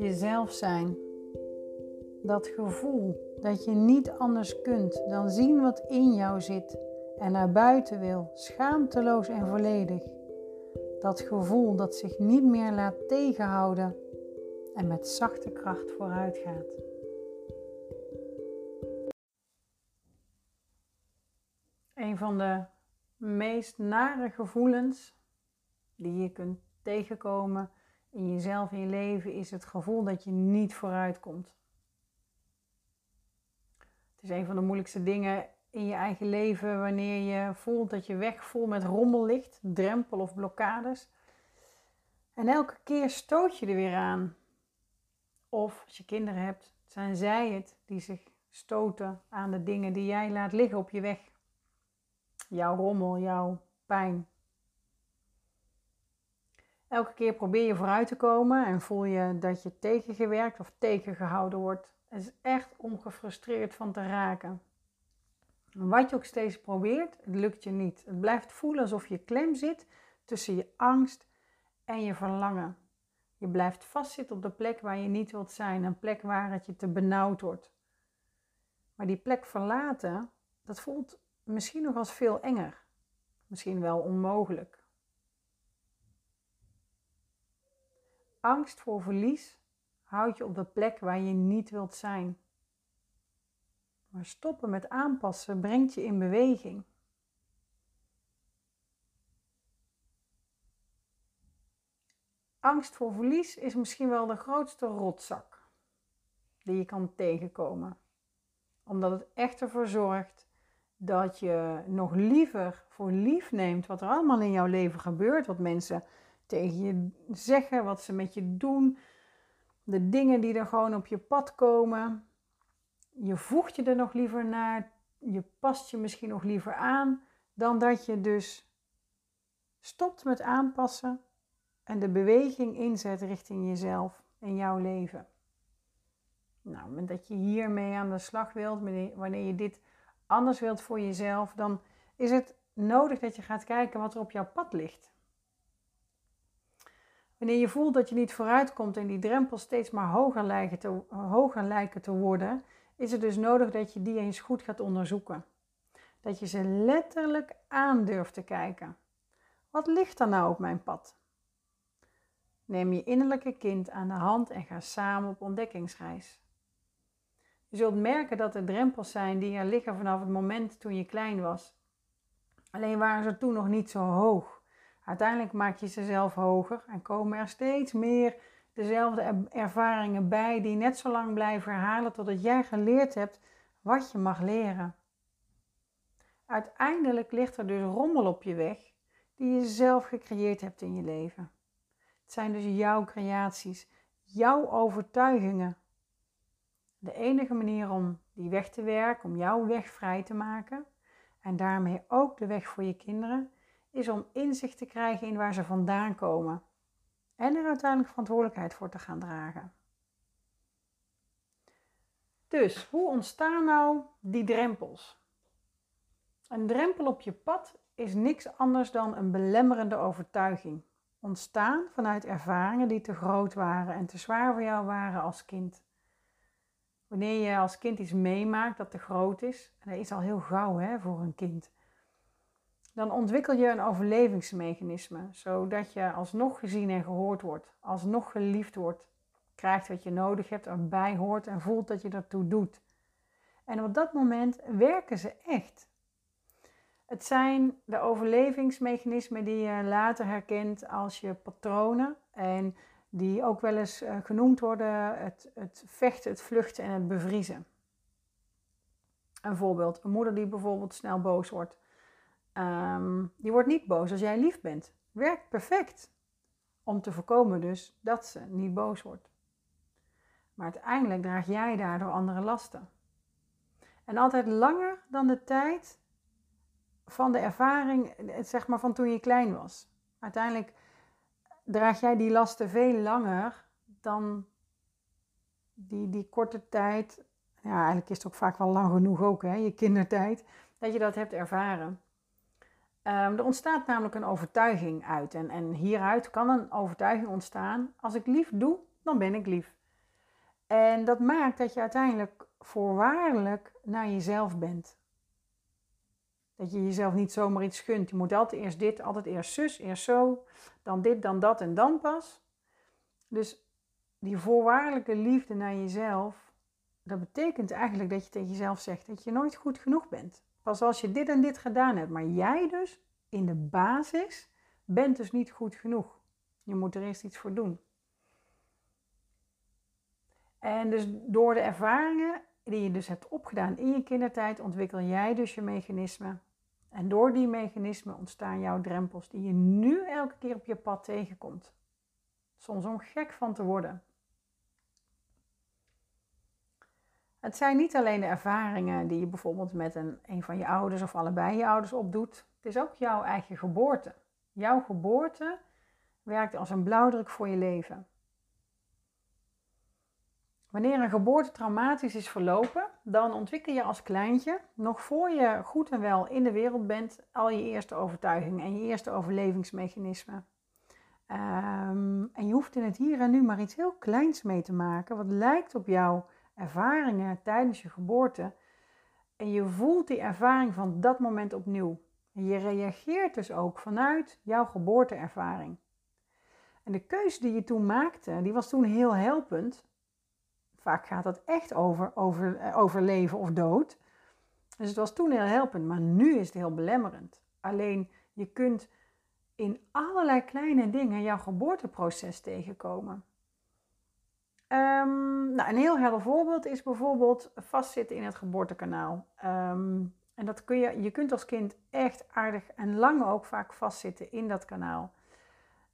jezelf zijn. Dat gevoel dat je niet anders kunt dan zien wat in jou zit en naar buiten wil, schaamteloos en volledig. Dat gevoel dat zich niet meer laat tegenhouden en met zachte kracht vooruit gaat. Een van de meest nare gevoelens die je kunt tegenkomen in jezelf, in je leven, is het gevoel dat je niet vooruit komt. Het is een van de moeilijkste dingen in je eigen leven wanneer je voelt dat je weg vol met rommel ligt, drempel of blokkades. En elke keer stoot je er weer aan. Of als je kinderen hebt, zijn zij het die zich stoten aan de dingen die jij laat liggen op je weg. Jouw rommel, jouw pijn. Elke keer probeer je vooruit te komen en voel je dat je tegengewerkt of tegengehouden wordt. Het is echt om gefrustreerd van te raken. Wat je ook steeds probeert, het lukt je niet. Het blijft voelen alsof je klem zit tussen je angst en je verlangen. Je blijft vastzitten op de plek waar je niet wilt zijn, een plek waar het je te benauwd wordt. Maar die plek verlaten, dat voelt misschien nog als veel enger. Misschien wel onmogelijk. Angst voor verlies houdt je op de plek waar je niet wilt zijn. Maar stoppen met aanpassen brengt je in beweging. Angst voor verlies is misschien wel de grootste rotzak die je kan tegenkomen. Omdat het echt ervoor zorgt dat je nog liever voor lief neemt wat er allemaal in jouw leven gebeurt. Wat mensen tegen je zeggen, wat ze met je doen. De dingen die er gewoon op je pad komen. Je voegt je er nog liever naar. Je past je misschien nog liever aan. Dan dat je dus stopt met aanpassen en de beweging inzet richting jezelf en jouw leven. Nou, dat je hiermee aan de slag wilt, wanneer je dit anders wilt voor jezelf, dan is het nodig dat je gaat kijken wat er op jouw pad ligt. Wanneer je voelt dat je niet vooruit komt en die drempels steeds maar hoger lijken, te, hoger te worden, is het dus nodig dat je die eens goed gaat onderzoeken. Dat je ze letterlijk aan durft te kijken. Wat ligt er nou op mijn pad? Neem je innerlijke kind aan de hand en ga samen op ontdekkingsreis. Je zult merken dat er drempels zijn die er liggen vanaf het moment toen je klein was. Alleen waren ze toen nog niet zo hoog. Uiteindelijk maak je ze zelf hoger en komen er steeds meer dezelfde ervaringen bij die net zo lang blijven herhalen totdat jij geleerd hebt wat je mag leren. Uiteindelijk ligt er dus rommel op je weg die je zelf gecreëerd hebt in je leven. Het zijn dus jouw creaties, jouw overtuigingen. De enige manier om die weg te werken, om jouw weg vrij te maken en daarmee ook de weg voor je kinderen, is om inzicht te krijgen in waar ze vandaan komen en er uiteindelijk verantwoordelijkheid voor te gaan dragen. Dus hoe ontstaan nou die drempels? Een drempel op je pad is niks anders dan een belemmerende overtuiging ontstaan vanuit ervaringen die te groot waren en te zwaar voor jou waren als kind. Wanneer je als kind iets meemaakt dat te groot is, en dat is al heel gauw hè, voor een kind, dan ontwikkel je een overlevingsmechanisme, zodat je alsnog gezien en gehoord wordt, alsnog geliefd wordt, krijgt wat je nodig hebt, erbij hoort en voelt dat je ertoe doet. En op dat moment werken ze echt. Het zijn de overlevingsmechanismen die je later herkent als je patronen en die ook wel eens eh, genoemd worden het, het vechten, het vluchten en het bevriezen. Een voorbeeld, een moeder die bijvoorbeeld snel boos wordt. Ehm, die wordt niet boos als jij lief bent. Werkt perfect. Om te voorkomen dus dat ze niet boos wordt. Maar uiteindelijk draag jij daardoor andere lasten. En altijd langer dan de tijd van de ervaring, zeg maar van toen je klein was. Uiteindelijk draag jij die lasten veel langer dan die, die korte tijd. Ja, eigenlijk is het ook vaak wel lang genoeg ook, hè, je kindertijd, dat je dat hebt ervaren. Um, er ontstaat namelijk een overtuiging uit. En, en hieruit kan een overtuiging ontstaan. Als ik lief doe, dan ben ik lief. En dat maakt dat je uiteindelijk voorwaardelijk naar jezelf bent. Dat je jezelf niet zomaar iets gunt. Je moet altijd eerst dit, altijd eerst zus, eerst zo, dan dit, dan dat en dan pas. Dus die voorwaardelijke liefde naar jezelf, dat betekent eigenlijk dat je tegen jezelf zegt dat je nooit goed genoeg bent. Pas als je dit en dit gedaan hebt, maar jij dus in de basis bent dus niet goed genoeg. Je moet er eerst iets voor doen. En dus door de ervaringen die je dus hebt opgedaan in je kindertijd, ontwikkel jij dus je mechanismen. En door die mechanismen ontstaan jouw drempels die je nu elke keer op je pad tegenkomt. Soms om gek van te worden. Het zijn niet alleen de ervaringen die je bijvoorbeeld met een, een van je ouders of allebei je ouders opdoet. Het is ook jouw eigen geboorte. Jouw geboorte werkt als een blauwdruk voor je leven. Wanneer een geboorte traumatisch is verlopen, dan ontwikkel je als kleintje, nog voor je goed en wel in de wereld bent, al je eerste overtuigingen en je eerste overlevingsmechanismen. Um, en je hoeft in het hier en nu maar iets heel kleins mee te maken, wat lijkt op jouw ervaringen tijdens je geboorte. En je voelt die ervaring van dat moment opnieuw. En je reageert dus ook vanuit jouw geboorteervaring. En de keuze die je toen maakte, die was toen heel helpend. Vaak gaat dat echt over, over, eh, over leven of dood. Dus het was toen heel helpend, maar nu is het heel belemmerend. Alleen je kunt in allerlei kleine dingen jouw geboorteproces tegenkomen. Um, nou, een heel helder voorbeeld is bijvoorbeeld vastzitten in het geboortekanaal. Um, en dat kun je, je kunt als kind echt aardig en lang ook vaak vastzitten in dat kanaal.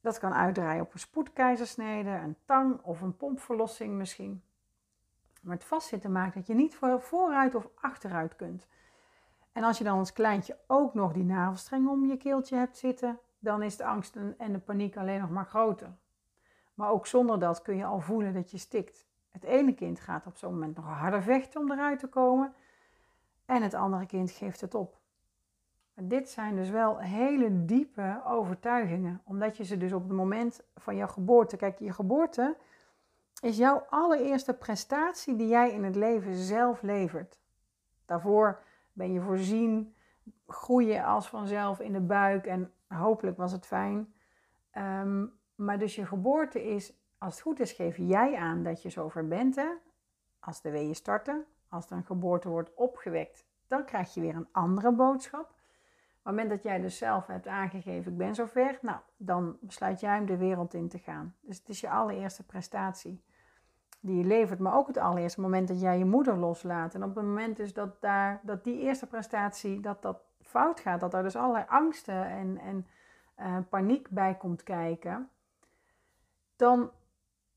Dat kan uitdraaien op een spoedkeizersnede, een tang of een pompverlossing misschien. Maar het vastzitten maakt dat je niet vooruit of achteruit kunt. En als je dan als kleintje ook nog die navelstreng om je keeltje hebt zitten, dan is de angst en de paniek alleen nog maar groter. Maar ook zonder dat kun je al voelen dat je stikt. Het ene kind gaat op zo'n moment nog harder vechten om eruit te komen. En het andere kind geeft het op. Maar dit zijn dus wel hele diepe overtuigingen. Omdat je ze dus op het moment van jouw geboorte. Kijk, je geboorte is jouw allereerste prestatie die jij in het leven zelf levert. Daarvoor ben je voorzien, groei je als vanzelf in de buik en hopelijk was het fijn. Um, maar dus je geboorte is, als het goed is, geef jij aan dat je zover bent. Hè? Als de weeën starten, als er een geboorte wordt opgewekt, dan krijg je weer een andere boodschap. Op het moment dat jij dus zelf hebt aangegeven, ik ben zover, nou, dan besluit jij om de wereld in te gaan. Dus het is je allereerste prestatie die je levert, maar ook het allereerste moment dat jij je moeder loslaat. En op het moment dus dat, daar, dat die eerste prestatie, dat dat fout gaat, dat er dus allerlei angsten en, en uh, paniek bij komt kijken, dan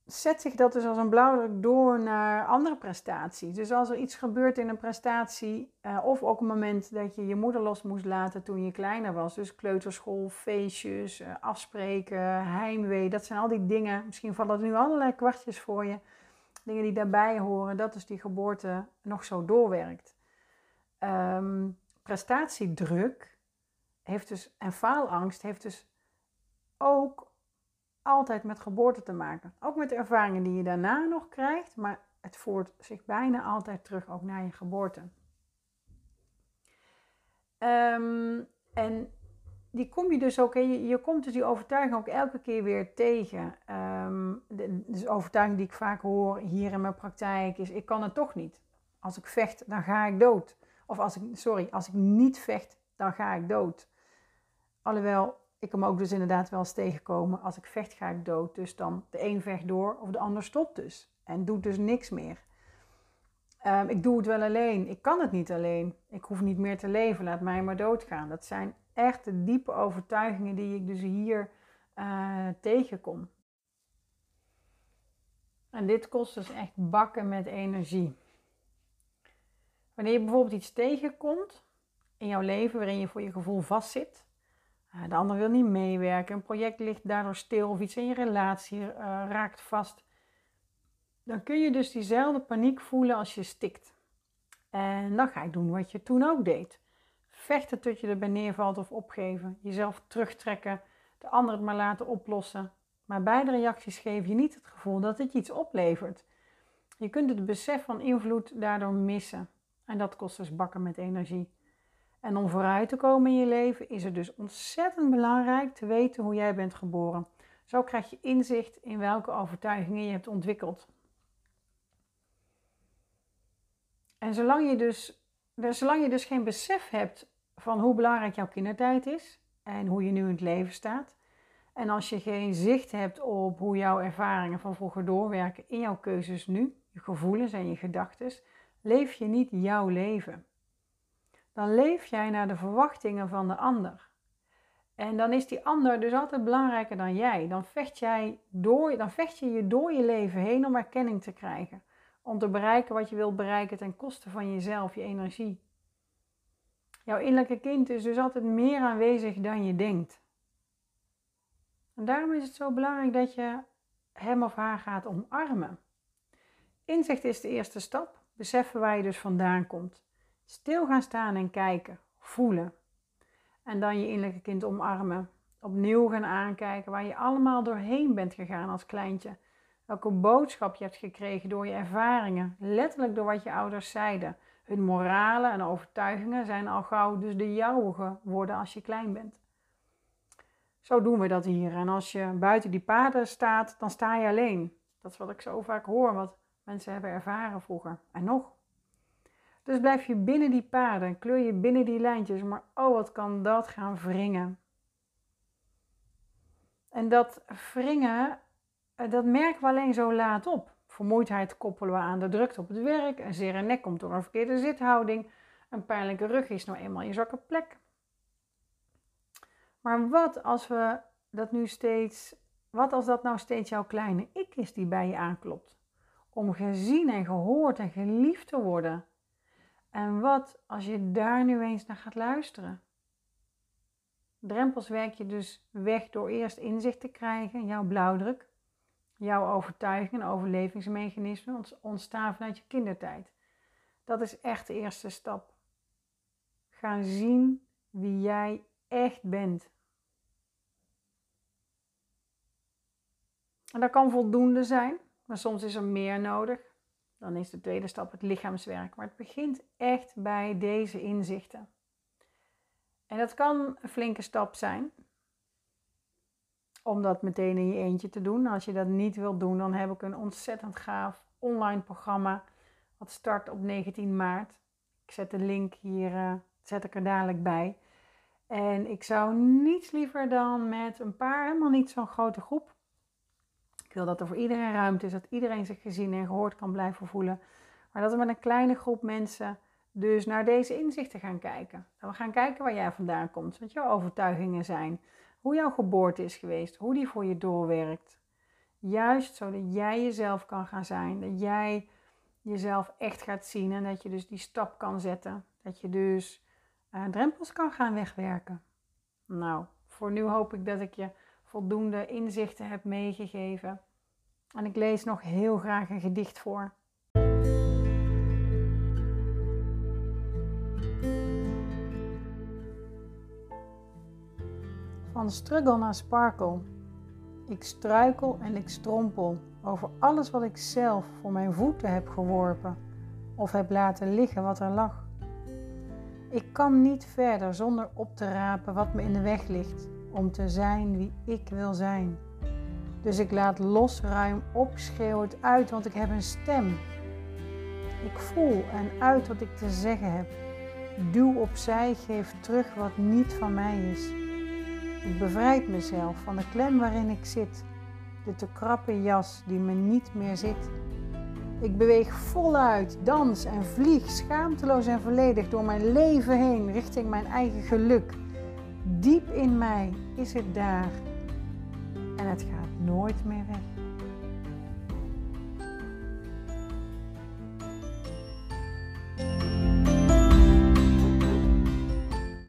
zet zich dat dus als een blauwdruk door naar andere prestaties. Dus als er iets gebeurt in een prestatie, uh, of ook een moment dat je je moeder los moest laten toen je kleiner was, dus kleuterschool, feestjes, uh, afspreken, heimwee, dat zijn al die dingen. Misschien vallen er nu allerlei kwartjes voor je, dingen die daarbij horen, dat dus die geboorte nog zo doorwerkt. Um, prestatiedruk heeft dus, en faalangst heeft dus ook altijd met geboorte te maken. Ook met de ervaringen die je daarna nog krijgt, maar het voert zich bijna altijd terug ook naar je geboorte. Um, en die kom je dus ook, je, je komt dus die overtuiging ook elke keer weer tegen. Um, de, dus overtuiging die ik vaak hoor hier in mijn praktijk is, ik kan het toch niet. Als ik vecht, dan ga ik dood. Of als ik, sorry, als ik niet vecht, dan ga ik dood. Alhoewel, ik hem ook dus inderdaad wel eens tegenkomen. Als ik vecht, ga ik dood. Dus dan de een vecht door of de ander stopt dus. En doet dus niks meer. Um, ik doe het wel alleen. Ik kan het niet alleen. Ik hoef niet meer te leven. Laat mij maar doodgaan. Dat zijn echt de diepe overtuigingen die ik dus hier uh, tegenkom. En dit kost dus echt bakken met energie. Wanneer je bijvoorbeeld iets tegenkomt in jouw leven waarin je voor je gevoel vastzit, eh, de ander wil niet meewerken, een project ligt daardoor stil of iets in je relatie uh, raakt vast. Dan kun je dus diezelfde paniek voelen als je stikt. En dan ga je doen wat je toen ook deed. Vechten tot je erbij neervalt of opgeven. Jezelf terugtrekken, de ander het maar laten oplossen. Maar beide reacties geven je niet het gevoel dat het iets oplevert. Je kunt het besef van invloed daardoor missen. En dat kost dus bakken met energie. En om vooruit te komen in je leven is het dus ontzettend belangrijk te weten hoe jij bent geboren. Zo krijg je inzicht in welke overtuigingen je hebt ontwikkeld. En zolang je dus, zolang je dus geen besef hebt van hoe belangrijk jouw kindertijd is en hoe je nu in het leven staat, en als je geen zicht hebt op hoe jouw ervaringen van vroeger doorwerken in jouw keuzes nu, je gevoelens en je gedachten, leef je niet jouw leven. Dan leef jij naar de verwachtingen van de ander. En dan is die ander dus altijd belangrijker dan jij. Dan vecht, jij door, dan vecht je je door je leven heen om erkenning te krijgen. Om te bereiken wat je wilt bereiken ten koste van jezelf, je energie. Jouw innerlijke kind is dus altijd meer aanwezig dan je denkt. En daarom is het zo belangrijk dat je hem of haar gaat omarmen. Inzicht is de eerste stap. Beseffen waar je dus vandaan komt. Stil gaan staan en kijken, voelen. En dan je innerlijke kind omarmen. Opnieuw gaan aankijken waar je allemaal doorheen bent gegaan als kleintje. Welke boodschap je hebt gekregen door je ervaringen, letterlijk door wat je ouders zeiden. Hun moralen en overtuigingen zijn al gauw dus de jouwe geworden als je klein bent. Zo doen we dat hier. En als je buiten die paden staat, dan sta je alleen. Dat is wat ik zo vaak hoor, wat mensen hebben ervaren vroeger. En nog. Dus blijf je binnen die paden, kleur je binnen die lijntjes, maar oh wat kan dat gaan wringen. En dat wringen, eh, dat merken we alleen zo laat op. Vermoeidheid koppelen we aan de drukte op het werk, een zere nek komt door een verkeerde zithouding, een pijnlijke rug is nou eenmaal je zwakke plek. Maar wat als we dat nu steeds, wat als dat nou steeds jouw kleine ik is die bij je aanklopt? Om gezien en gehoord en geliefd te worden. En wat als je daar nu eens naar gaat luisteren? Drempels werk je dus weg door eerst inzicht te krijgen, jouw blauwdruk, jouw overtuigingen, overlevingsmechanismen ontstaan vanuit je kindertijd. Dat is echt de eerste stap. Gaan zien wie jij echt bent. En dat kan voldoende zijn, maar soms is er meer nodig. Dan is de tweede stap het lichaamswerk. Maar het begint echt bij deze inzichten. En dat kan een flinke stap zijn. Om dat meteen in je eentje te doen. Als je dat niet wilt doen, dan heb ik een ontzettend gaaf online programma. Wat start op 19 maart. Ik zet de link hier, uh, zet ik er dadelijk bij. En ik zou niets liever dan met een paar, helemaal niet zo'n grote groep, wil dat er voor iedereen ruimte is, dat iedereen zich gezien en gehoord kan blijven voelen. Maar dat we met een kleine groep mensen dus naar deze inzichten gaan kijken. Dat we gaan kijken waar jij vandaan komt, wat jouw overtuigingen zijn, hoe jouw geboorte is geweest, hoe die voor je doorwerkt. Juist zodat jij jezelf kan gaan zijn, dat jij jezelf echt gaat zien en dat je dus die stap kan zetten. Dat je dus uh, drempels kan gaan wegwerken. Nou, voor nu hoop ik dat ik je voldoende inzichten heb meegegeven. En ik lees nog heel graag een gedicht voor. Van struggle naar sparkle. Ik struikel en ik strompel over alles wat ik zelf voor mijn voeten heb geworpen of heb laten liggen wat er lag. Ik kan niet verder zonder op te rapen wat me in de weg ligt om te zijn wie ik wil zijn. Dus ik laat los, ruim op, schreeuw het uit, want ik heb een stem. Ik voel en uit wat ik te zeggen heb. Duw opzij, geef terug wat niet van mij is. Ik bevrijd mezelf van de klem waarin ik zit, de te krappe jas die me niet meer zit. Ik beweeg voluit, dans en vlieg schaamteloos en volledig door mijn leven heen richting mijn eigen geluk. Diep in mij is het daar en het gaat nooit meer weg.